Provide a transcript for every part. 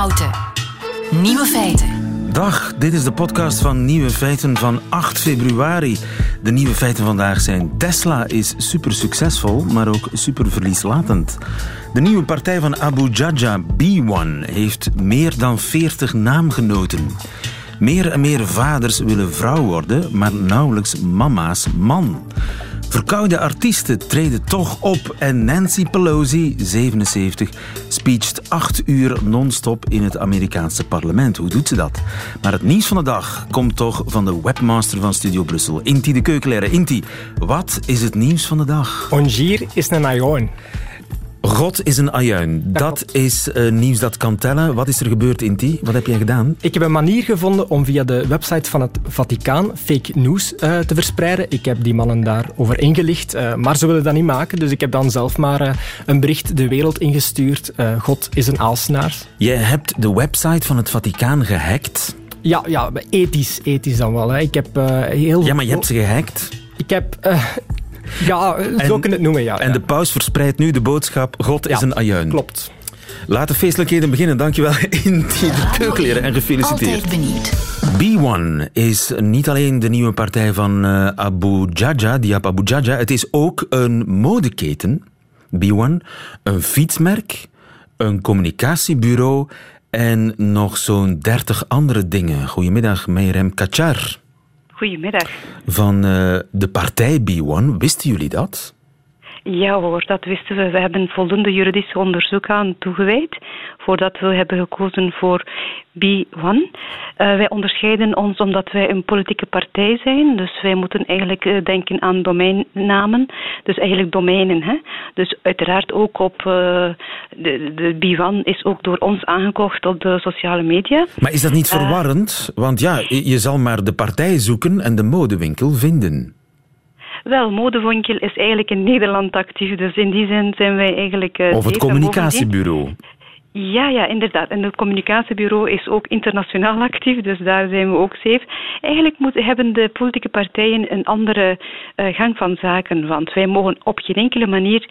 Houten. Nieuwe feiten. Dag, dit is de podcast van Nieuwe Feiten van 8 februari. De nieuwe feiten vandaag zijn: Tesla is super succesvol, maar ook super verlieslatend. De nieuwe partij van Abu Jaja, B1, heeft meer dan 40 naamgenoten. Meer en meer vaders willen vrouw worden, maar nauwelijks mama's man. Verkoude artiesten treden toch op en Nancy Pelosi, 77, speecht acht uur non-stop in het Amerikaanse parlement. Hoe doet ze dat? Maar het nieuws van de dag komt toch van de webmaster van Studio Brussel, Inti de Keukenleraar. Inti, wat is het nieuws van de dag? Ongier is een ajoon. God is een ajuin. Dat is uh, nieuws dat kan tellen. Wat is er gebeurd, Inti? Wat heb jij gedaan? Ik heb een manier gevonden om via de website van het Vaticaan fake news uh, te verspreiden. Ik heb die mannen daarover ingelicht, uh, maar ze willen dat niet maken. Dus ik heb dan zelf maar een bericht de wereld ingestuurd. God is een aalsnaar. Jij hebt de website van het Vaticaan gehackt? Ja, ja ethisch, ethisch dan wel. Hè. Ik heb heel... Ja, maar je hebt ze gehackt? Ik heb ja, zo en, kunnen het noemen, ja. En de paus verspreidt nu de boodschap, God is een ajuin. klopt. Laat de feestelijkheden beginnen. Dankjewel in de keukenleren en gefeliciteerd. B1 is niet alleen de nieuwe partij van uh, Abu Jaja, Diab Abu Jaja. Het is ook een modeketen, B1, een fietsmerk, een communicatiebureau en nog zo'n dertig andere dingen. Goedemiddag, Meirem Kachar. Goedemiddag. Van uh, de partij B1, wisten jullie dat? Ja hoor, dat wisten we. We hebben voldoende juridisch onderzoek aan toegewijd voordat we hebben gekozen voor B1. Uh, wij onderscheiden ons omdat wij een politieke partij zijn. Dus wij moeten eigenlijk uh, denken aan domeinnamen. Dus eigenlijk domeinen. Hè? Dus uiteraard ook op uh, de, de B1 is ook door ons aangekocht op de sociale media. Maar is dat niet verwarrend? Want ja, je zal maar de partij zoeken en de modewinkel vinden. Wel, Modewinkel is eigenlijk in Nederland actief, dus in die zin zijn wij eigenlijk... Uh, of het communicatiebureau. Ja, ja, inderdaad. En het communicatiebureau is ook internationaal actief, dus daar zijn we ook safe. Eigenlijk moeten, hebben de politieke partijen een andere uh, gang van zaken, want wij mogen op geen enkele manier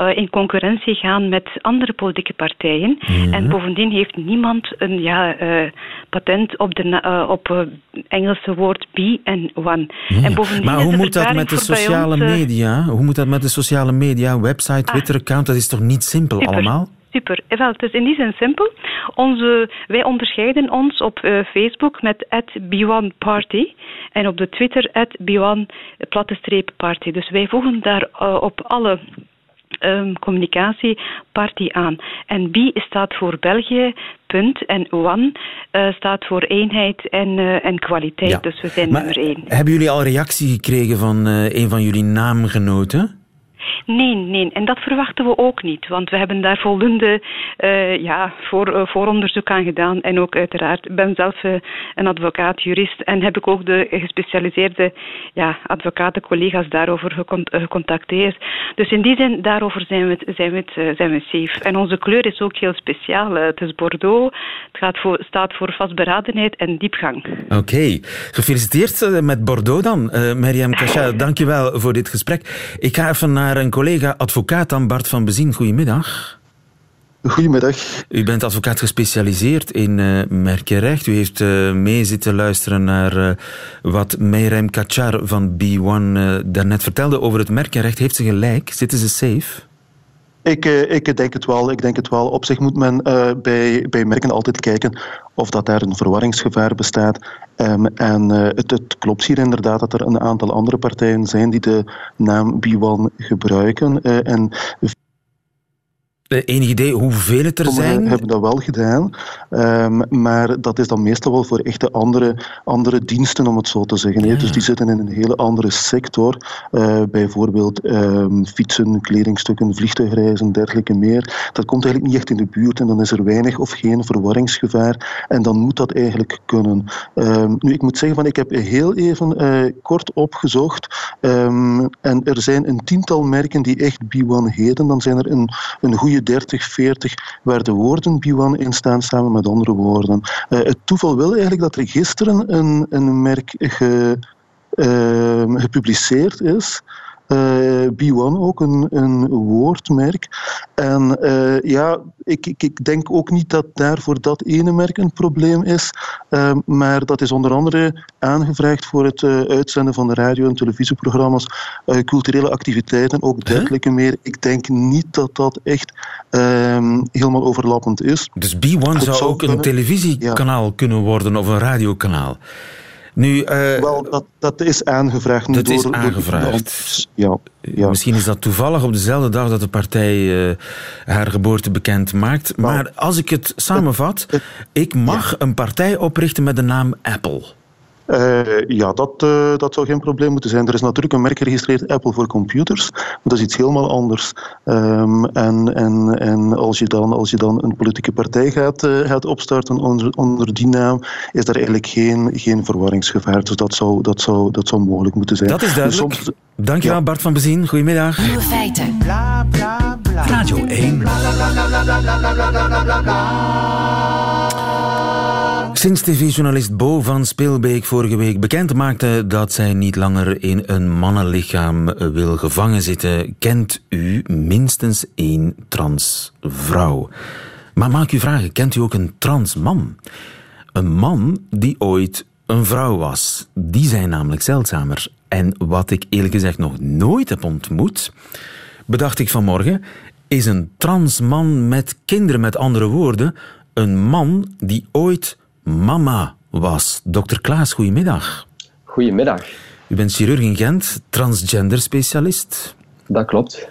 uh, in concurrentie gaan met andere politieke partijen. Mm-hmm. En bovendien heeft niemand een ja, uh, patent op het op, Engelse woord be en one. Ja. En bovendien maar hoe moet dat met de sociale ons, media? Hoe moet dat met de sociale media, website, Twitter-account? Dat is toch niet simpel super. allemaal? Super. Wel, het is in die zin simpel. Onze, wij onderscheiden ons op uh, Facebook met B1Party en op de Twitter B1 platte streep party. Dus wij voegen daar uh, op alle um, communicatie party aan. En B staat voor België, punt. En One uh, staat voor eenheid en, uh, en kwaliteit. Ja. Dus we zijn maar nummer één. Hebben jullie al reactie gekregen van uh, een van jullie naamgenoten? Nee, nee. En dat verwachten we ook niet. Want we hebben daar voldoende uh, ja, voor, uh, vooronderzoek aan gedaan. En ook uiteraard, ben zelf uh, een advocaat, jurist. En heb ik ook de gespecialiseerde ja, advocaten, collega's daarover gecont gecontacteerd. Dus in die zin, daarover zijn we, zijn we, zijn we safe. En onze kleur is ook heel speciaal. het is Bordeaux. Het gaat voor, staat voor vastberadenheid en diepgang. Oké. Gefeliciteerd met Bordeaux dan. Mariam Kacha, dankjewel voor dit gesprek. Ik ga even naar een collega advocaat dan, Bart van Bezien. Goedemiddag. Goedemiddag. U bent advocaat gespecialiseerd in uh, merkenrecht. U heeft uh, mee zitten luisteren naar uh, wat Meirem Kachar van B1 daarnet vertelde over het merkenrecht. Heeft ze gelijk? Zitten ze safe? Ik, ik, denk het wel. Ik denk het wel. Op zich moet men uh, bij, bij merken altijd kijken of dat daar een verwarringsgevaar bestaat. Um, en uh, het, het, klopt hier inderdaad dat er een aantal andere partijen zijn die de naam B1 gebruiken. Uh, en Enig idee hoeveel het er zijn? We hebben dat wel gedaan, um, maar dat is dan meestal wel voor echte andere, andere diensten, om het zo te zeggen. Ja. Dus die zitten in een hele andere sector, uh, bijvoorbeeld um, fietsen, kledingstukken, vliegtuigreizen, dergelijke meer. Dat komt eigenlijk niet echt in de buurt en dan is er weinig of geen verwarringsgevaar en dan moet dat eigenlijk kunnen. Um, nu, ik moet zeggen, van, ik heb heel even uh, kort opgezocht en er zijn een tiental merken die echt B1 heten. Dan zijn er een, een goede 30, 40 waar de woorden B1 in staan samen met andere woorden. Uh, het toeval wil eigenlijk dat er gisteren een, een merk ge, uh, gepubliceerd is. Uh, B1 ook een, een woordmerk. En uh, ja, ik, ik, ik, denk ook niet dat daar voor dat ene merk een probleem is. Uh, maar dat is onder andere aangevraagd voor het uh, uitzenden van de radio- en televisieprogramma's, culturele activiteiten, ook dergelijke huh? meer. Ik denk niet dat dat echt ehm, helemaal overlappend is. Dus B1 zou ook kunnen, een televisiekanaal ja. kunnen worden of een radiokanaal? Nu, uh, Wel, dat, dat is aangevraagd. Dat door, is aangevraagd. Door, ja, ja, Misschien is dat toevallig op dezelfde dag dat de partij uh, haar geboorte bekend maakt. Maar, maar als ik het samenvat, het, het, ik mag ja. een partij oprichten met de naam Apple. Uh, ja, dat, uh, dat zou geen probleem moeten zijn. Er is natuurlijk een merk geregistreerd Apple voor computers, maar dat is iets helemaal anders. Um, en en, en als, je dan, als je dan een politieke partij gaat, uh, gaat opstarten onder, onder die naam, is daar eigenlijk geen, geen verwarringsgevaar. Dus dat zou, dat, zou, dat zou mogelijk moeten zijn. Dat is duidelijk. Dus soms, Dankjewel ja. Bart van Bezien. Goedemiddag. Nieuwe feiten. Bla, bla, bla. Radio 1. Sinds tv-journalist Bo van Speelbeek vorige week bekend maakte dat zij niet langer in een mannenlichaam wil gevangen zitten, kent u minstens één transvrouw. Maar maak u vragen, kent u ook een transman? Een man die ooit een vrouw was. Die zijn namelijk zeldzamer. En wat ik eerlijk gezegd nog nooit heb ontmoet, bedacht ik vanmorgen, is een transman met kinderen. Met andere woorden, een man die ooit mama was. Dokter Klaas, goedemiddag. Goedemiddag. U bent chirurg in Gent, transgender specialist. Dat klopt.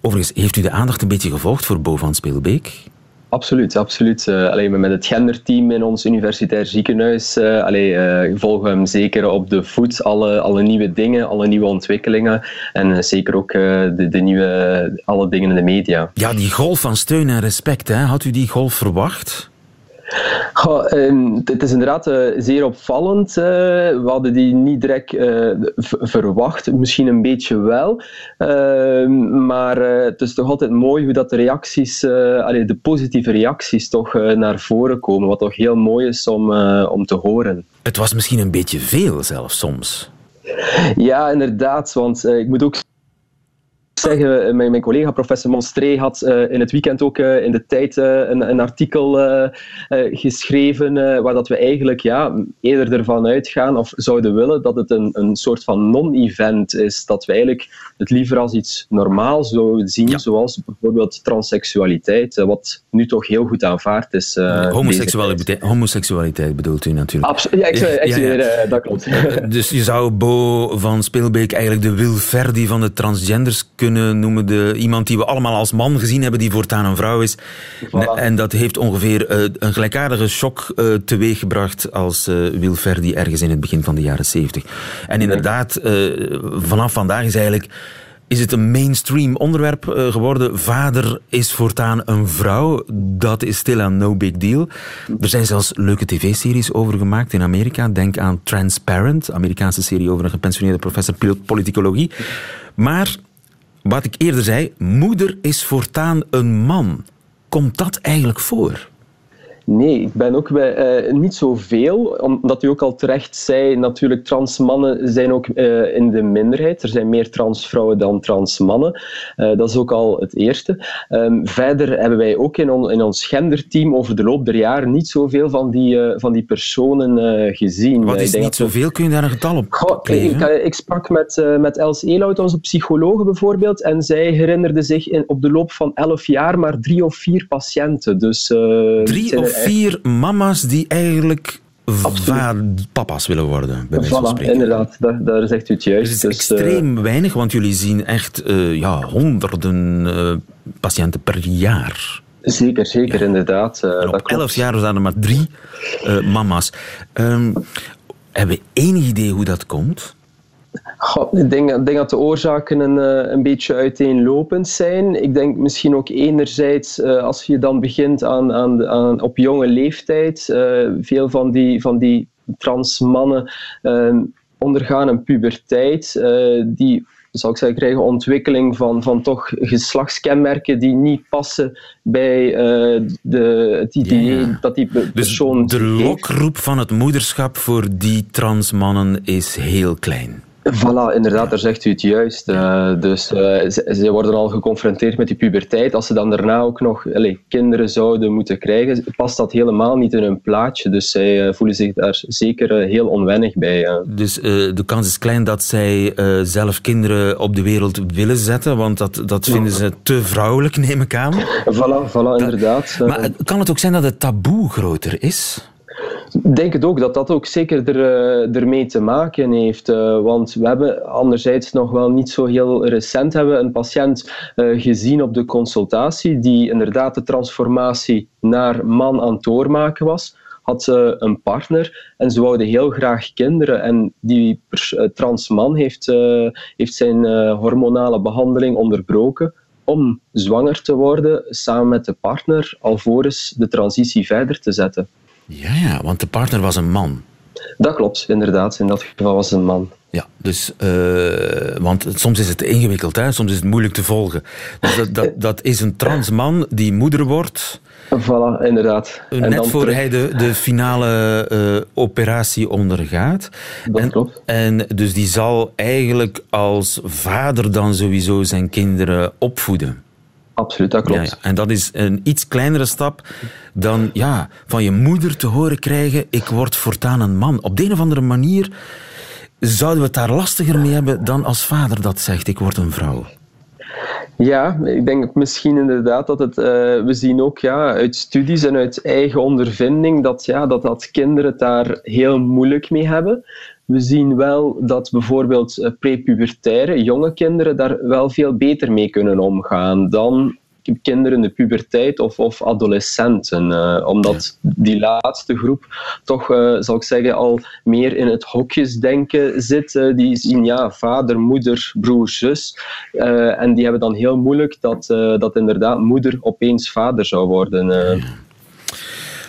Overigens, heeft u de aandacht een beetje gevolgd voor Bo van Speelbeek? Absoluut, absoluut. Uh, alleen met het genderteam in ons universitair ziekenhuis uh, allee, uh, volgen we hem zeker op de voet. Alle, alle nieuwe dingen, alle nieuwe ontwikkelingen en zeker ook de, de nieuwe, alle dingen in de media. Ja, die golf van steun en respect, hè? had u die golf verwacht? Um, het is inderdaad uh, zeer opvallend. Uh, we hadden die niet direct uh, verwacht, misschien een beetje wel. Ehm, maar het is toch altijd mooi hoe dat de reacties, allee, de positieve reacties toch naar voren komen. Wat toch heel mooi is om, om te horen. Het was misschien een beetje veel zelfs soms. Ja, inderdaad. Want ik moet ook zeggen, mijn, mijn collega professor Monstré had uh, in het weekend ook uh, in de tijd uh, een, een, artikel geschreven waar dat we eigenlijk ja, eerder ervan uitgaan of zouden willen dat het een, een soort van non-event is. Dat we eigenlijk het liever als iets normaals zouden zien, ja. zoals bijvoorbeeld transseksualiteit, wat nu toch heel goed aanvaard is. Homoseksualiteit, homoseksualiteit bedoelt u natuurlijk. Absoluut, ja, ik, ja, ik, ja, ja. dat klopt. dus je zou Bo van Speelbeek eigenlijk de Wil Verdi van de transgenders kunnen noemen. De, iemand die we allemaal als man gezien hebben, die voortaan een vrouw is. Voilà. En dat heeft ongeveer uh, een gelijkaardige shock uh, teweeggebracht als uh, Wil Verdi ergens in het begin van de jaren zeventig. En inderdaad, vanaf vandaag is eigenlijk is het een mainstream onderwerp geworden. Vader is voortaan een vrouw. Dat is still a no big deal. Er zijn zelfs leuke tv-series over gemaakt in Amerika. Denk aan Transparent, Amerikaanse serie over een gepensioneerde professor politicologie. Maar wat ik eerder zei, moeder is voortaan een man. Komt dat eigenlijk voor? Nee, ik ben ook bij, uh, niet zoveel, omdat u ook al terecht zei, natuurlijk transmannen zijn ook uh, in de minderheid. Er zijn meer transvrouwen dan transmannen. Uh, dat is ook al het eerste. Um, verder hebben wij ook in, on, in, ons genderteam over de loop der jaren niet zoveel van die, van die personen gezien. Wat is niet zoveel? Kun je daar een getal op Goh, ik, ik, sprak met, met Els Elout, onze psychologe bijvoorbeeld, en zij herinnerde zich in, op de loop van elf jaar maar drie of vier patiënten. Dus, drie of vier mama's die eigenlijk papa's willen worden, bij wijze van spreken. Inderdaad, daar, daar zegt u het juist. Dus het is dus, extreem uh, weinig, want jullie zien echt uh, ja, honderden uh, patiënten per jaar. Zeker, zeker, ja. inderdaad. op elf jaar zijn er maar drie mama's. Um, hebben we enig idee hoe dat komt? Goh, ik denk, denk, dat de oorzaken een, een beetje uiteenlopend zijn. Ik denk misschien ook enerzijds, als je dan begint aan, aan, aan op jonge leeftijd, uh, veel van die, van die trans mannen uh, ondergaan een puberteit die zou ik zeggen, krijgen ontwikkeling van, van toch geslachtskenmerken die niet passen bij uh, de, het idee ja. dat die persoon. Dus de lokroep van het moederschap voor die transmannen is heel klein. Voilà, inderdaad, daar zegt u het juist. Uh, dus uh, ze, ze, worden al geconfronteerd met die puberteit. Als ze dan daarna ook nog allez, kinderen zouden moeten krijgen, past dat helemaal niet in hun plaatje. Dus zij uh, voelen zich daar zeker heel onwennig bij. Dus de kans is klein dat zij zelf kinderen op de wereld willen zetten, want dat, dat vinden ze te vrouwelijk, neem ik aan. Voilà, voilà inderdaad. Maar kan het ook zijn dat het taboe groter is? Denk het ook, dat dat ook zeker er, uh, ermee te maken heeft. Uh, want we hebben anderzijds nog wel niet zo heel recent hebben een patiënt uh, gezien op de consultatie die inderdaad de transformatie naar man aan het doormaken was. Had ze een partner en ze wouden heel graag kinderen. En die transman heeft, heeft zijn hormonale behandeling onderbroken om zwanger te worden samen met de partner, alvorens de transitie verder te zetten. Ja, ja, want de partner was een man. Dat klopt, inderdaad. In dat geval was het een man. Ja, dus, uh, want soms is het ingewikkeld, hè? soms is het moeilijk te volgen. Dus dat, dat, dat is een trans man die moeder wordt. Voilà, inderdaad. En net voor hij de, de finale uh, operatie ondergaat. Dat en, klopt. En dus die zal eigenlijk als vader dan sowieso zijn kinderen opvoeden. Absoluut, dat klopt. Ja, En dat is een iets kleinere stap dan ja, van je moeder te horen krijgen: ik word voortaan een man. Op de een of andere manier zouden we het daar lastiger mee hebben dan als vader dat zegt: ik word een vrouw. Ja, ik denk misschien inderdaad dat het. Uh, we zien ook ja, uit studies en uit eigen ondervinding dat, ja, dat, dat kinderen het daar heel moeilijk mee hebben. We zien wel dat bijvoorbeeld eh, prepubertaire jonge kinderen daar wel veel beter mee kunnen omgaan dan kinderen in de puberteit of, of adolescenten. Uh, omdat die laatste groep toch, uh, zal ik zeggen, al meer in het hokjesdenken zit. Uh, die zien ja, vader, moeder, broer, zus. en die hebben dan heel moeilijk dat, dat inderdaad moeder opeens vader zou worden.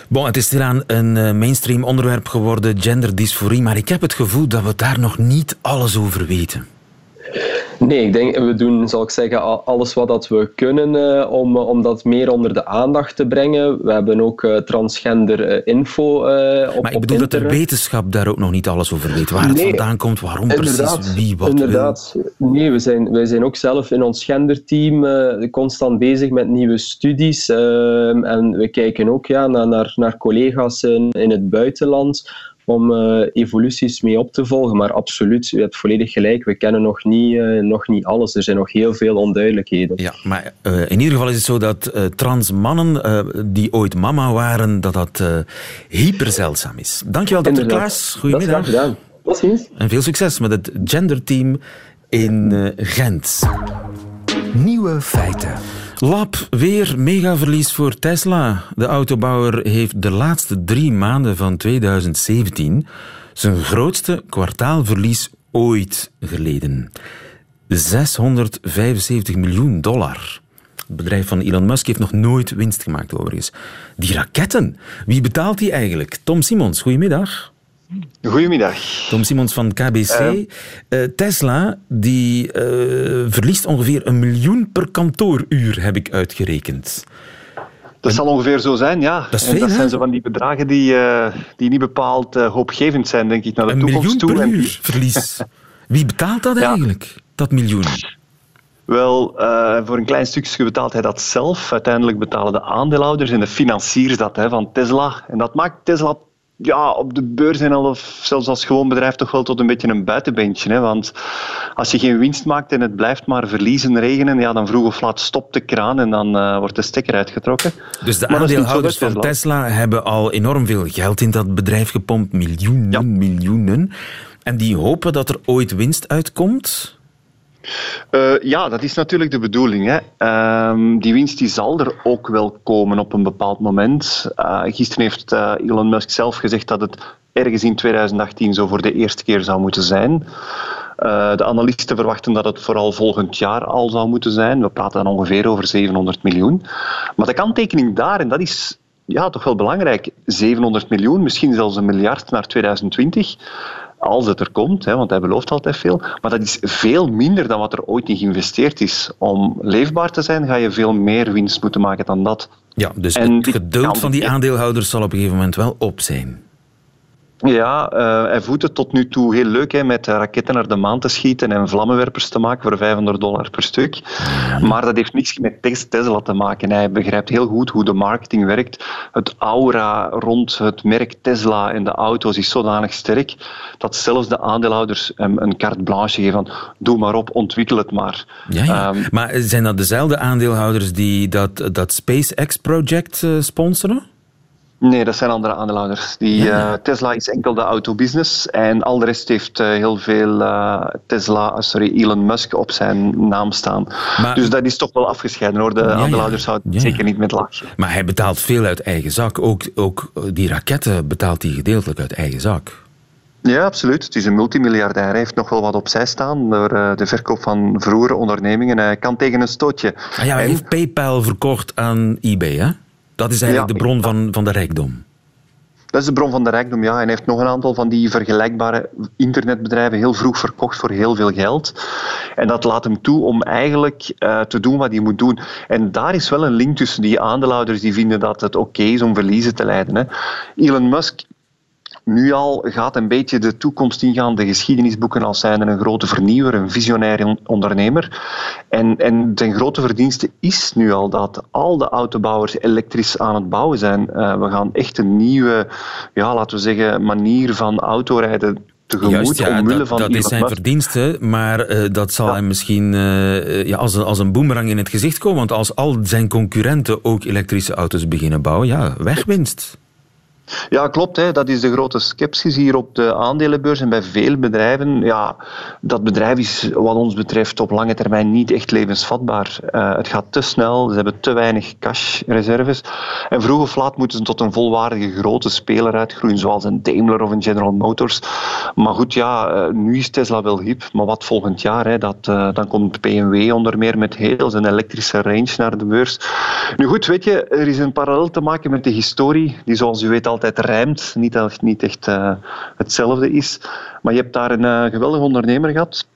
Bon, het is stilaan een uh, mainstream onderwerp geworden, genderdysforie, maar ik heb het gevoel dat we daar nog niet alles over weten. Nee, ik denk, we doen, zal ik zeggen, alles wat dat we kunnen uh, om, om dat meer onder de aandacht te brengen. We hebben ook uh, transgender info op Maar ik bedoel dat de wetenschap daar ook nog niet alles over weet. Waar het vandaan komt, waarom precies, wie, wat Inderdaad. Wil. Nee, we zijn, wij zijn ook zelf in ons genderteam constant bezig met nieuwe studies. Ehm, en we kijken ook ja, naar, naar, naar collega's in, in het buitenland om uh, evoluties mee op te volgen. Maar absoluut, u hebt volledig gelijk. We kennen nog niet, uh, nog niet alles. Er zijn nog heel veel onduidelijkheden. Ja, maar uh, in ieder geval is het zo dat trans mannen die ooit mama waren, dat dat hyper zeldzaam is. Dankjewel, dokter Klaas. Goedemiddag. Dat is graag gedaan. Tot ziens. En veel succes met het genderteam in Gent. Nieuwe feiten. Lab, weer megaverlies voor Tesla. De autobouwer heeft de laatste drie maanden van 2017 zijn grootste kwartaalverlies ooit geleden. 675 miljoen dollar. Het bedrijf van Elon Musk heeft nog nooit winst gemaakt, overigens. Die raketten, wie betaalt die eigenlijk? Tom Simons, goedemiddag. Goedemiddag. Tom Simons van KBC. Uh, uh, Tesla die uh, verliest ongeveer een miljoen per kantooruur, heb ik uitgerekend. Dat zal ongeveer zo zijn, ja. Dat, veel, dat zijn zo van die bedragen die, die niet bepaald hoopgevend zijn, denk ik, naar de een toekomst toe. Een miljoen per uur verlies. Wie betaalt dat ja. eigenlijk, dat miljoen? Wel, uh, voor een klein stukje betaalt hij dat zelf. Uiteindelijk betalen de aandeelhouders en de financiers dat hè, van Tesla. En dat maakt Tesla ja, op de beurs en al, of zelfs als gewoon bedrijf toch wel tot een beetje een buitenbeentje. Hè? Want als je geen winst maakt en het blijft maar verliezen regenen, ja, dan vroeg of laat stopt de kraan en dan uh, wordt de stekker uitgetrokken. Dus de aandeelhouders van Tesla hebben al enorm veel geld in dat bedrijf gepompt, miljoenen, ja. miljoenen. En die hopen dat er ooit winst uitkomt? Uh, ja, dat is natuurlijk de bedoeling. Hè. Uh, die winst die zal er ook wel komen op een bepaald moment. Uh, gisteren heeft uh, Elon Musk zelf gezegd dat het ergens in 2018 zo voor de eerste keer zou moeten zijn. de analisten verwachten dat het vooral volgend jaar al zou moeten zijn. We praten dan ongeveer over 700 miljoen. Maar de kanttekening daar, en dat is ja, toch wel belangrijk, 700 miljoen, misschien zelfs een miljard naar 2020 als het er komt, hè, want hij belooft altijd veel. Maar dat is veel minder dan wat er ooit in geïnvesteerd is. Om leefbaar te zijn, ga je veel meer winst moeten maken dan dat. Ja, dus en het geduld van die aandeelhouders zal op een gegeven moment wel op zijn. Ja, uh, hij voedt het tot nu toe heel leuk hè, met raketten naar de maan te schieten en vlammenwerpers te maken voor 500 dollar per stuk. Maar dat heeft niks met Tesla te maken. Hij begrijpt heel goed hoe de marketing werkt. Het aura rond het merk Tesla en de auto's is zodanig sterk dat zelfs de aandeelhouders hem een carte blanche geven van doe maar op, ontwikkel het maar. Ja, ja. Um, maar zijn dat dezelfde aandeelhouders die dat, dat SpaceX-project uh, sponsoren? Nee, dat zijn andere aandeelhouders. Die, uh, Tesla is enkel de autobusiness en al de rest heeft uh, heel veel uh, Tesla, sorry, Elon Musk op zijn naam staan. Maar, dus dat is toch wel afgescheiden hoor. De ja, aandeelhouders ja. houden zeker niet met lachen. Maar hij betaalt veel uit eigen zak. Ook, ook die raketten betaalt hij gedeeltelijk uit eigen zak. Ja, absoluut. Het is een multimiljardair. Hij heeft nog wel wat opzij staan door de verkoop van vroegere ondernemingen. Hij kan tegen een stootje. Ah ja, hij en... heeft PayPal verkocht aan eBay, hè? Dat is eigenlijk de bron van, van de rijkdom. Dat is de bron van de rijkdom, ja. En hij heeft nog een aantal van die vergelijkbare internetbedrijven heel vroeg verkocht voor heel veel geld. En dat laat hem toe om eigenlijk uh, te doen wat hij moet doen. En daar is wel een link tussen die aandeelhouders die vinden dat het oké okay is om verliezen te leiden. Hè. Elon Musk nu al gaat een beetje de toekomst ingaan, de geschiedenisboeken als zijnde een grote vernieuwer, een visionair ondernemer. En, en zijn grote verdienste is nu al dat al de autobouwers elektrisch aan het bouwen zijn. Uh, we gaan echt een nieuwe, ja, laten we zeggen, manier van autorijden tegemoet. Juist, ja, omwille dat, van dat is zijn verdienste, maar uh, dat zal ja. hem misschien uh, ja, als, een, als een boemerang in het gezicht komen. Want als al zijn concurrenten ook elektrische auto's beginnen bouwen, ja, wegwinst. Ja, klopt. Hè. Dat is de grote sceptisch hier op de aandelenbeurs en bij veel bedrijven. Ja, dat bedrijf is wat ons betreft op lange termijn niet echt levensvatbaar. Uh, het gaat te snel, ze hebben te weinig cashreserves. En vroeg of laat moeten ze tot een volwaardige grote speler uitgroeien, zoals een Daimler of een General Motors. Maar goed, ja, uh, nu is Tesla wel hip, maar wat volgend jaar? Hè, dat, uh, dan komt BMW onder meer met heel zijn elektrische range naar de beurs. Nu goed, weet je, er is een parallel te maken met de historie, die zoals u weet al altijd rijmt. Niet niet echt uh, hetzelfde is. Maar je hebt daar een uh, geweldige ondernemer gehad.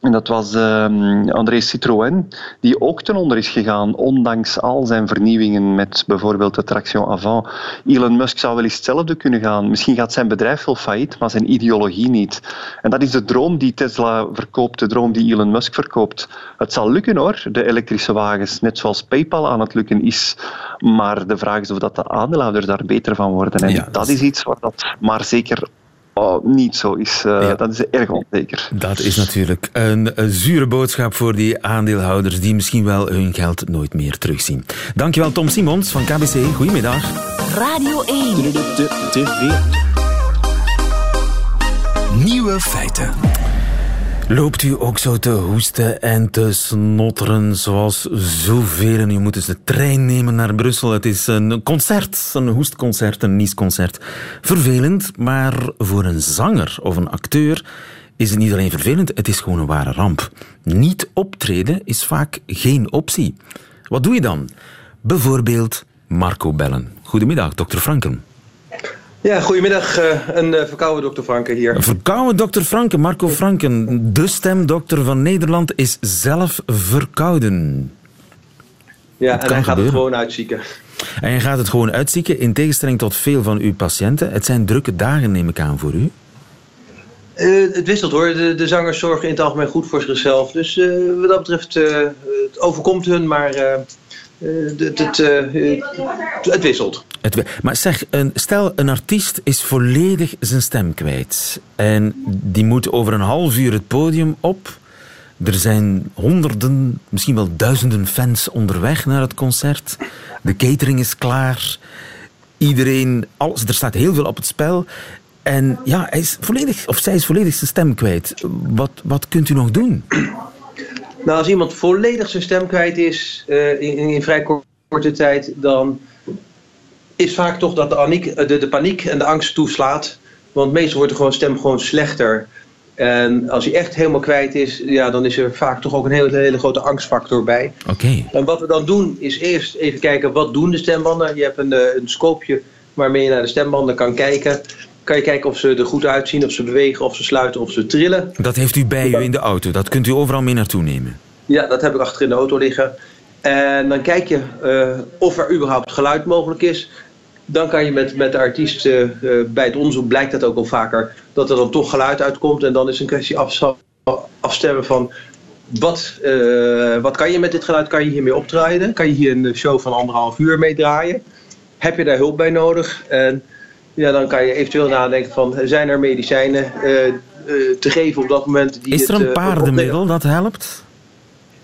En dat was uh, André Citroën, die ook ten onder is gegaan, ondanks al zijn vernieuwingen met bijvoorbeeld de traction avant. Elon Musk zou wel eens hetzelfde kunnen gaan. Misschien gaat zijn bedrijf wel failliet, maar zijn ideologie niet. En dat is de droom die Tesla verkoopt, de droom die Elon Musk verkoopt. Het zal lukken hoor, de elektrische wagens, net zoals PayPal aan het lukken is. Maar de vraag is of dat de aandeelhouders daar beter van worden. En ja, dat is iets wat dat maar zeker Oh, niet zo is. Uh, ja. Dat is erg onzeker. Dat is natuurlijk een, een, zure boodschap voor die aandeelhouders die misschien wel hun geld nooit meer terugzien. Dankjewel Tom Simons van KBC. Goedemiddag. Radio 1. TV. Nieuwe feiten. Loopt u ook zo te hoesten en te snotteren zoals zoveel? U moet eens de trein nemen naar Brussel. Het is een concert, een hoestconcert, een niesconcert. Vervelend, maar voor een zanger of een acteur is het niet alleen vervelend, het is gewoon een ware ramp. Niet optreden is vaak geen optie. Wat doe je dan? Bijvoorbeeld Marco bellen. Goedemiddag, dokter Franken. Ja, goedemiddag. Uh, een uh, verkouden dokter Franken hier. Een verkouden dokter Franken, Marco Franken. De stemdokter van Nederland is zelf verkouden. Ja, en hij gaat het gewoon uitzieken. En je gaat het gewoon uitzieken, in tegenstelling tot veel van uw patiënten. Het zijn drukke dagen, neem ik aan, voor u. Uh, het wisselt hoor. De, de, zangers zorgen in het algemeen goed voor zichzelf. Dus wat dat betreft, het overkomt hun, maar het, het, het wisselt. Het, maar zeg, een, stel een artiest is volledig zijn stem kwijt. En die moet over een half uur het podium op. Er zijn honderden, misschien wel duizenden fans onderweg naar het concert. De catering is klaar. Iedereen, alles, er staat heel veel op het spel. En ja, hij is volledig, of zij is volledig zijn stem kwijt. Wat, wat kunt u nog doen? Nou, als iemand volledig zijn stem kwijt is uh, in, in vrij korte tijd, dan is vaak toch dat de, aniek, eh, de, de paniek en de angst toeslaat. Want meestal wordt de gewoon stem gewoon slechter. En als hij echt helemaal kwijt is, ja, dan is er vaak toch ook een hele, hele grote angstfactor bij. Oké. En wat we dan doen, is eerst even kijken wat doen de stembanden. Je hebt een, eh, een scoopje waarmee je naar de stembanden kan kijken. Kan je kijken of ze er goed uitzien, of ze bewegen, of ze sluiten, of ze trillen. Dat heeft u bij u in de auto. Dat kunt u overal mee naartoe nemen. Ja, dat heb ik achter in de auto liggen. En dan kijk je uh, of er überhaupt geluid mogelijk is dan kan je met, met de artiest, uh, bij het onderzoek blijkt dat ook al vaker, dat er dan toch geluid uitkomt. En dan is een kwestie afstemmen van wat, uh, wat kan je met dit geluid? Kan je hiermee optreden? Kan je hier een show van anderhalf uur mee draaien? Heb je daar hulp bij nodig? En ja, dan kan je eventueel nadenken van zijn er medicijnen uh, te geven op dat moment. Die is er een paardenmiddel dat helpt?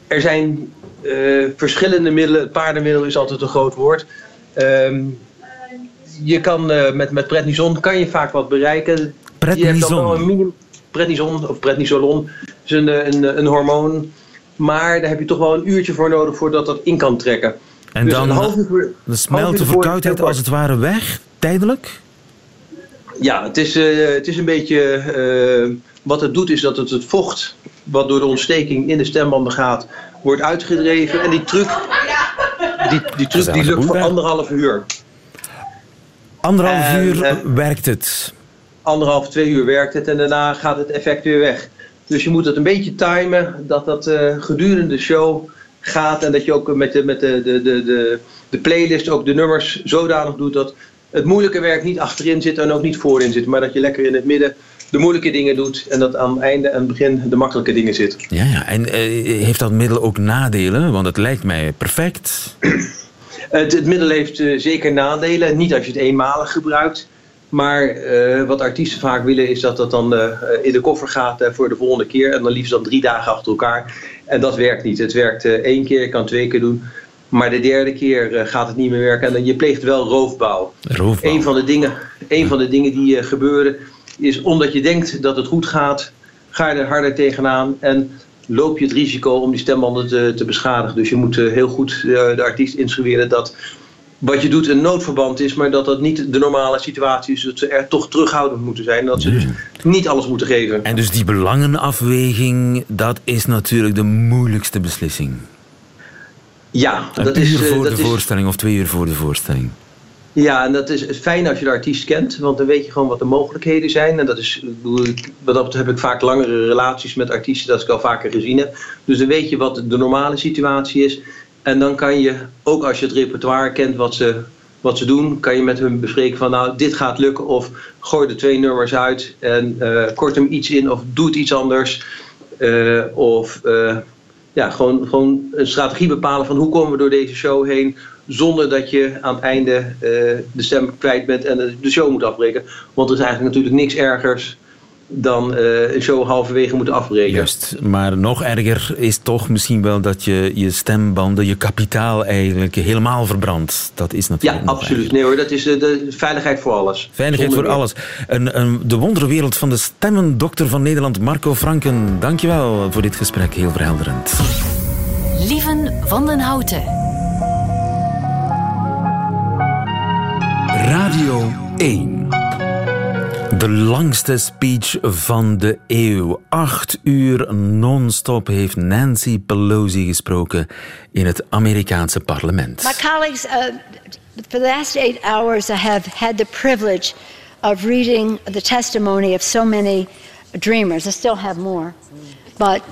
Er zijn verschillende middelen. Het paardenmiddel is altijd een groot woord. Um, je kan uh, met, met prednison kan je vaak wat bereiken. Prednison? Je hebt dan wel een minimum, prednison of prednisolon is een, een, een hormoon. Maar daar heb je toch wel een uurtje voor nodig voordat dat in kan trekken. En dus dan, uur, dan smelt de verkoudheid als het ware weg, tijdelijk? Ja, het is, uh, het is een beetje... Uh, wat het doet is dat het het vocht wat door de ontsteking in de stembanden gaat, wordt uitgedreven. En die truc, die, die, truc, die lukt voor anderhalf uur. Anderhalf uur uh, werkt het. Anderhalf, twee uur werkt het en daarna gaat het effect weer weg. Dus je moet het een beetje timen dat dat uh, gedurende de show gaat en dat je ook met de, met de, de, de, de, de playlist ook de nummers zodanig doet dat het moeilijke werk niet achterin zit en ook niet voorin zit, maar dat je lekker in het midden de moeilijke dingen doet en dat aan het einde en het begin de makkelijke dingen zit. Ja, ja. en uh, heeft dat middel ook nadelen? Want het lijkt mij perfect. Het, het middel heeft uh, zeker nadelen. Niet als je het eenmalig gebruikt. Maar uh, wat artiesten vaak willen is dat dat dan uh, in de koffer gaat voor de volgende keer. En dan liefst dan drie dagen achter elkaar. En dat werkt niet. Het werkt één keer, je kan twee keer doen. Maar de derde keer gaat het niet meer werken. En dan, je pleegt wel roofbouw. roofbouw. Een van de dingen, een van de dingen die gebeuren is omdat je denkt dat het goed gaat, ga je er harder tegenaan. En loop je het risico om die stembanden te, te beschadigen. Dus je moet eh, heel goed eh, de artiest instrueren dat wat je doet een noodverband is, maar dat dat niet de normale situatie is. Dat ze er toch terughoudend moeten zijn. Dat ze dus niet alles moeten geven. En dus die belangenafweging, dat is natuurlijk de moeilijkste beslissing. Ja, een dat uur is, voor dat de is, voorstelling of twee uur voor de voorstelling. Ja, en dat is fijn als je de artiest kent, want dan weet je gewoon wat de mogelijkheden zijn. En dat is, wat dat heb ik vaak langere relaties met artiesten, dat ik al vaker gezien heb. Dus dan weet je wat de normale situatie is. En dan kan je, ook als je het repertoire kent wat ze, wat ze doen, kan je met hun bespreken van nou, dit gaat lukken. Of gooi de twee nummers uit en uh, kort hem iets in of doe het iets anders. Uh, of uh, ja, gewoon, gewoon een strategie bepalen van hoe komen we door deze show heen zonder dat je aan het einde uh, de stem kwijt bent en de show moet afbreken. Want er is eigenlijk natuurlijk niks ergers dan uh, een show halverwege moeten afbreken. Juist, maar nog erger is toch misschien wel dat je je stembanden, je kapitaal eigenlijk helemaal verbrandt. Dat is natuurlijk. Ja, absoluut. Erger. Nee hoor, dat is uh, de veiligheid voor alles. Veiligheid Zonder voor alles. Een, een, de wonderwereld van de stemmendokter van Nederland, Marco Franken. Dankjewel voor dit gesprek, heel verhelderend. Lieven van den Houten. Radio 1. De langste speech van de eeuw. Acht uur non-stop heeft Nancy Pelosi gesproken in het Amerikaanse parlement. My colleagues, uh, for the last eight hours I have had the privilege of reading the testimony of so many dreamers. I still have more. But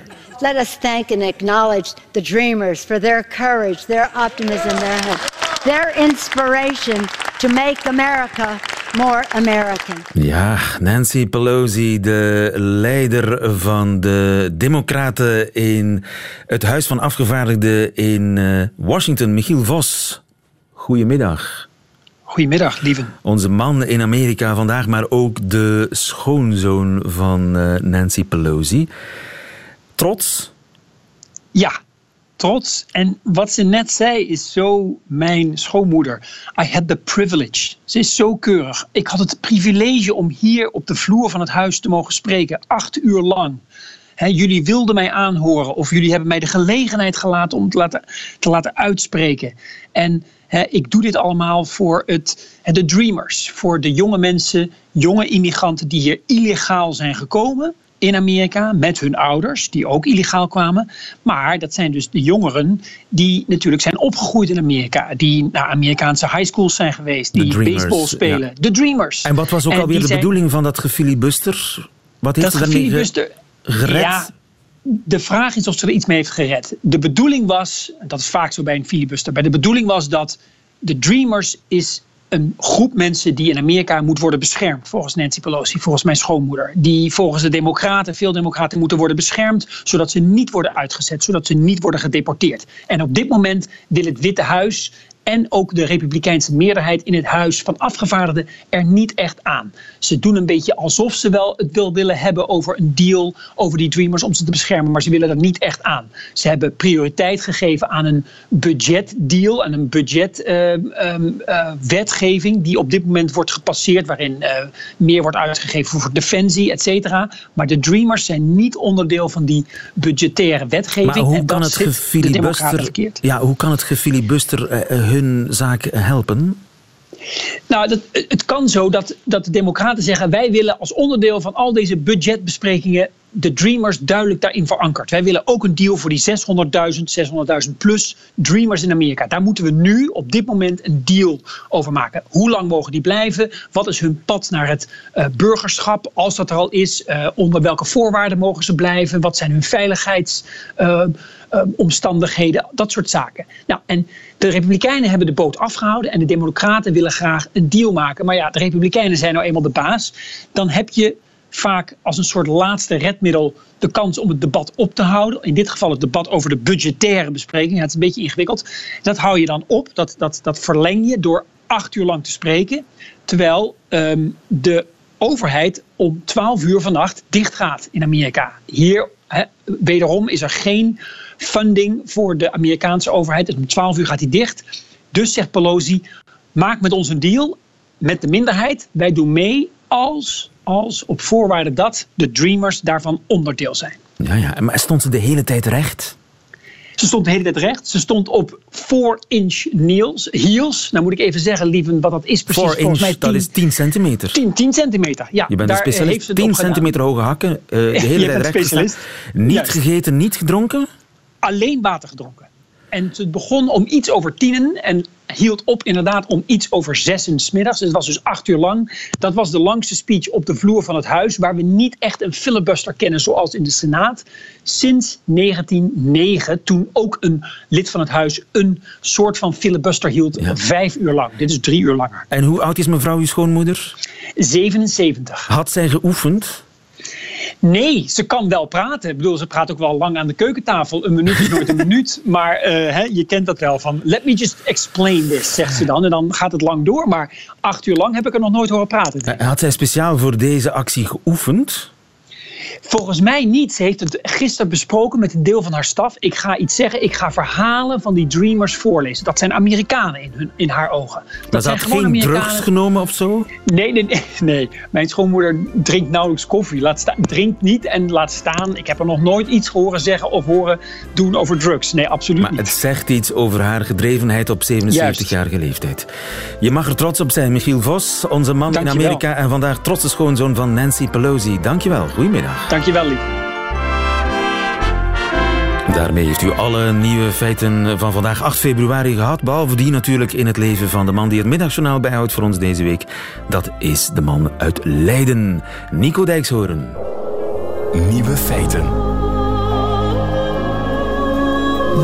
let us thank and acknowledge the dreamers for their courage, their optimism, their hope, their inspiration to make America more American. Ja, Nancy Pelosi, de leider van de Democraten in het Huis van Afgevaardigden in uh, Washington, Michiel Vos. Goedemiddag. Goedemiddag, lieve. Onze man in Amerika vandaag, maar ook de schoonzoon van uh, Nancy Pelosi. Trots? Ja, trots. En wat ze net zei is zo mijn schoonmoeder. I had the privilege. Ze is zo keurig. Ik had het privilege om hier op de vloer van het huis te mogen spreken. Acht uur lang. Jullie wilden mij aanhoren of jullie hebben mij de gelegenheid gelaten om te laten, te laten uitspreken. En ik doe dit allemaal voor het, de dreamers, voor de jonge mensen, jonge immigranten die hier illegaal zijn gekomen in Amerika met hun ouders, die ook illegaal kwamen. Maar dat zijn dus de jongeren die natuurlijk zijn opgegroeid in Amerika. Die naar Amerikaanse high schools zijn geweest, die baseball spelen. De Dreamers. En wat was ook alweer de zijn... bedoeling van dat gefilibuster? Wat heeft dat er daarmee gered? Ja, de vraag is of ze er iets mee heeft gered. De bedoeling was, dat is vaak zo bij een filibuster, maar de bedoeling was dat de Dreamers is een groep mensen die in Amerika moet worden beschermd, volgens Nancy Pelosi, volgens mijn schoonmoeder. Die volgens de Democraten, veel Democraten, moeten worden beschermd, zodat ze niet worden uitgezet, zodat ze niet worden gedeporteerd. En op dit moment wil het Witte Huis en ook de Republikeinse meerderheid in het Huis van Afgevaardigden er niet echt aan. Ze doen een beetje alsof ze wel het wil willen hebben over een deal over die Dreamers om ze te beschermen, maar ze willen er niet echt aan. Ze hebben prioriteit gegeven aan een budgetdeal, aan een budgetwetgeving uh, uh, die op dit moment wordt gepasseerd, waarin uh, meer wordt uitgegeven voor defensie, et cetera. Maar de Dreamers zijn niet onderdeel van die budgettaire wetgeving. Maar hoe en kan dat het gefilibuster, ja, hoe kan het gefilibuster eh, hun zaak helpen? Nou, dat, het kan zo dat, dat de Democraten zeggen: wij willen als onderdeel van al deze budgetbesprekingen de Dreamers duidelijk daarin verankerd. Wij willen ook een deal voor die 600.000, 600.000 plus Dreamers in Amerika. Daar moeten we nu op dit moment een deal over maken. Hoe lang mogen die blijven? Wat is hun pad naar het uh, burgerschap, als dat er al is? Uh, onder welke voorwaarden mogen ze blijven? Wat zijn hun veiligheidsomstandigheden? Uh, dat soort zaken. Nou, en de Republikeinen hebben de boot afgehouden en de Democraten willen graag een deal maken. Maar ja, de Republikeinen zijn nou eenmaal de baas. Dan heb je vaak als een soort laatste redmiddel de kans om het debat op te houden. In dit geval het debat over de budgettaire bespreking. het is een beetje ingewikkeld. Dat hou je dan op, dat, dat, dat verleng je door acht uur lang te spreken. Terwijl um, de overheid om 12 uur vannacht dicht gaat in Amerika. Hier, wederom, is er geen funding voor de Amerikaanse overheid. Dus om 12 uur gaat hij dicht. Dus zegt Pelosi, maak met ons een deal met de minderheid. Wij doen mee als als op voorwaarde dat de Dreamers daarvan onderdeel zijn. Ja, ja, maar stond ze de hele tijd recht? Ze stond de hele tijd recht. Ze stond op 4-inch heels, heels. Nou moet ik even zeggen, lieven, wat dat is precies. 4 inch, mij 10, dat is 10 centimeter. 10, 10 centimeter, ja. Je bent een specialist. 10 centimeter hoge hakken, uh, de hele tijd recht. Niet gegeten, niet gedronken? Alleen water gedronken. En het begon om iets over tienen en hield op inderdaad om iets over zessen smiddags. Het was dus acht uur lang. Dat was de langste speech op de vloer van het huis, waar we niet echt een filibuster kennen zoals in de Senaat. Sinds 1909, toen ook een lid van het huis een soort van filibuster hield, ja. vijf uur lang. Dit is drie uur langer. En hoe oud is mevrouw uw schoonmoeder? 77. Had zij geoefend? Nee, ze kan wel praten. Ik bedoel, ze praat ook wel lang aan de keukentafel. Een minuut is nooit een minuut. Maar uh, hè, je kent dat wel van... Let me just explain this, zegt ze dan. En dan gaat het lang door. Maar acht uur lang heb ik er nog nooit horen praten. Had zij speciaal voor deze actie geoefend? Volgens mij niet. Ze heeft het gisteren besproken met een deel van haar staf. Ik ga iets zeggen. Ik ga verhalen van die Dreamers voorlezen. Dat zijn Amerikanen in, hun, in haar ogen. Dat maar ze had geen Amerikanen... drugs genomen of zo? Nee, nee, nee, nee. Mijn schoonmoeder drinkt nauwelijks koffie. Laat sta- drinkt niet en laat staan. Ik heb er nog nooit iets horen zeggen of horen doen over drugs. Nee, absoluut maar niet. het zegt iets over haar gedrevenheid op 77-jarige leeftijd. Je mag er trots op zijn, Michiel Vos, onze man in. Amerika en vandaag trotse schoonzoon van Nancy Pelosi. Dankjewel. Goedemiddag. Dankjewel, lief. Daarmee heeft u alle nieuwe feiten van vandaag 8 februari gehad. Behalve die natuurlijk in het leven van de man die het middagjournaal bijhoudt voor ons deze week. Dat is de man uit Leiden, Nico Dijkshoorn. Nieuwe feiten.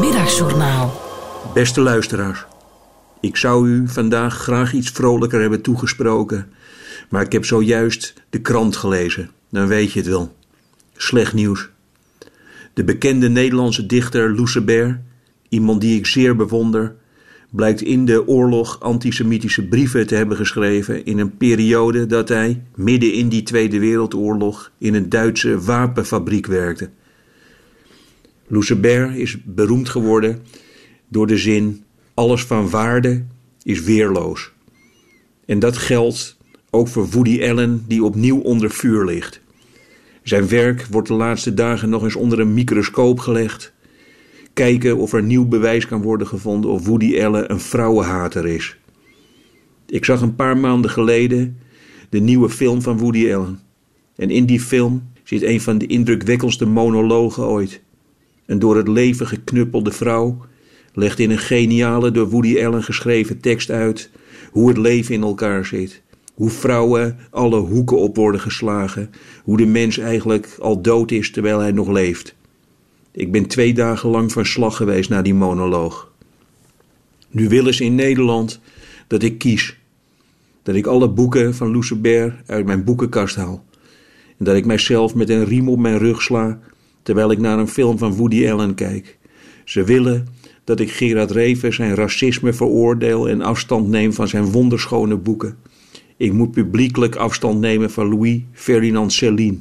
Middagjournaal. Beste luisteraars, ik zou u vandaag graag iets vrolijker hebben toegesproken. Maar ik heb zojuist de krant gelezen. Dan weet je het wel. Slecht nieuws. De bekende Nederlandse dichter Lucebert, iemand die ik zeer bewonder, blijkt in de oorlog antisemitische brieven te hebben geschreven in een periode dat hij, midden in die Tweede Wereldoorlog, in een Duitse wapenfabriek werkte. Lucebert is beroemd geworden door de zin: alles van waarde is weerloos. En dat geldt ook voor Woody Allen, die opnieuw onder vuur ligt. Zijn werk wordt de laatste dagen nog eens onder een microscoop gelegd. Kijken of er nieuw bewijs kan worden gevonden of Woody Allen een vrouwenhater is. Ik zag een paar maanden geleden de nieuwe film van Woody Allen. En in die film zit een van de indrukwekkendste monologen ooit. Een door het leven geknuppelde vrouw legt in een geniale door Woody Allen geschreven tekst uit hoe het leven in elkaar zit. Hoe vrouwen alle hoeken op worden geslagen. Hoe de mens eigenlijk al dood is terwijl hij nog leeft. Ik ben twee dagen lang van slag geweest naar die monoloog. Nu willen ze in Nederland dat ik kies. dat ik alle boeken van Lucebert uit mijn boekenkast haal. En dat ik mijzelf met een riem op mijn rug sla terwijl ik naar een film van Woody Allen kijk. Ze willen dat ik Gerard Reven zijn racisme veroordeel en afstand neem van zijn wonderschone boeken. Ik moet publiekelijk afstand nemen van Louis Ferdinand Céline.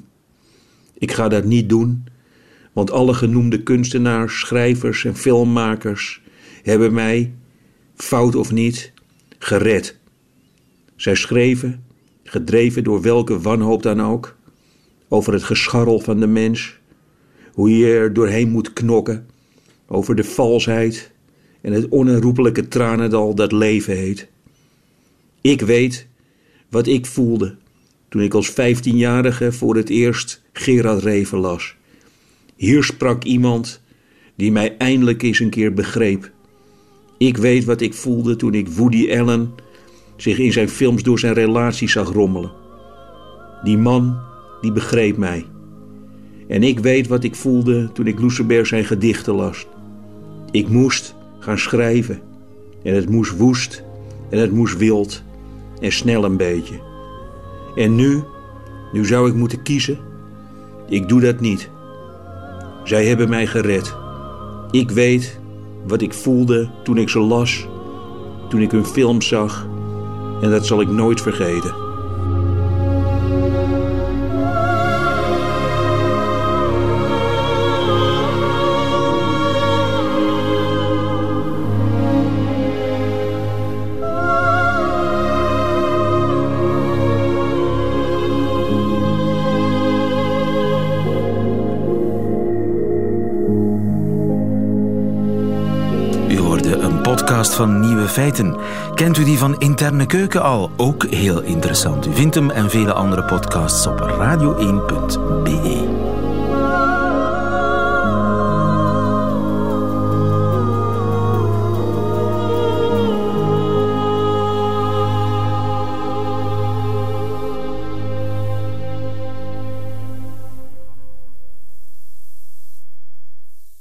Ik ga dat niet doen, want alle genoemde kunstenaars, schrijvers en filmmakers hebben mij, fout of niet, gered. Zij schreven, gedreven door welke wanhoop dan ook, over het gescharrel van de mens, hoe je er doorheen moet knokken, over de valsheid en het onherroepelijke tranendal dat leven heet. Ik weet wat ik voelde toen ik als vijftienjarige voor het eerst Gerard Reven las. Hier sprak iemand die mij eindelijk eens een keer begreep. Ik weet wat ik voelde toen ik Woody Allen zich in zijn films door zijn relatie zag rommelen. Die man, die begreep mij. En ik weet wat ik voelde toen ik Lucebert zijn gedichten las. Ik moest gaan schrijven. En het moest woest en het moest wild en snel een beetje. En nu, nu zou ik moeten kiezen. Ik doe dat niet. Zij hebben mij gered. Ik weet wat ik voelde toen ik ze las, toen ik hun film zag. En dat zal ik nooit vergeten. Van Nieuwe Feiten. Kent u die van Interne Keuken al? Ook heel interessant. U vindt hem en vele andere podcasts op radio1.be.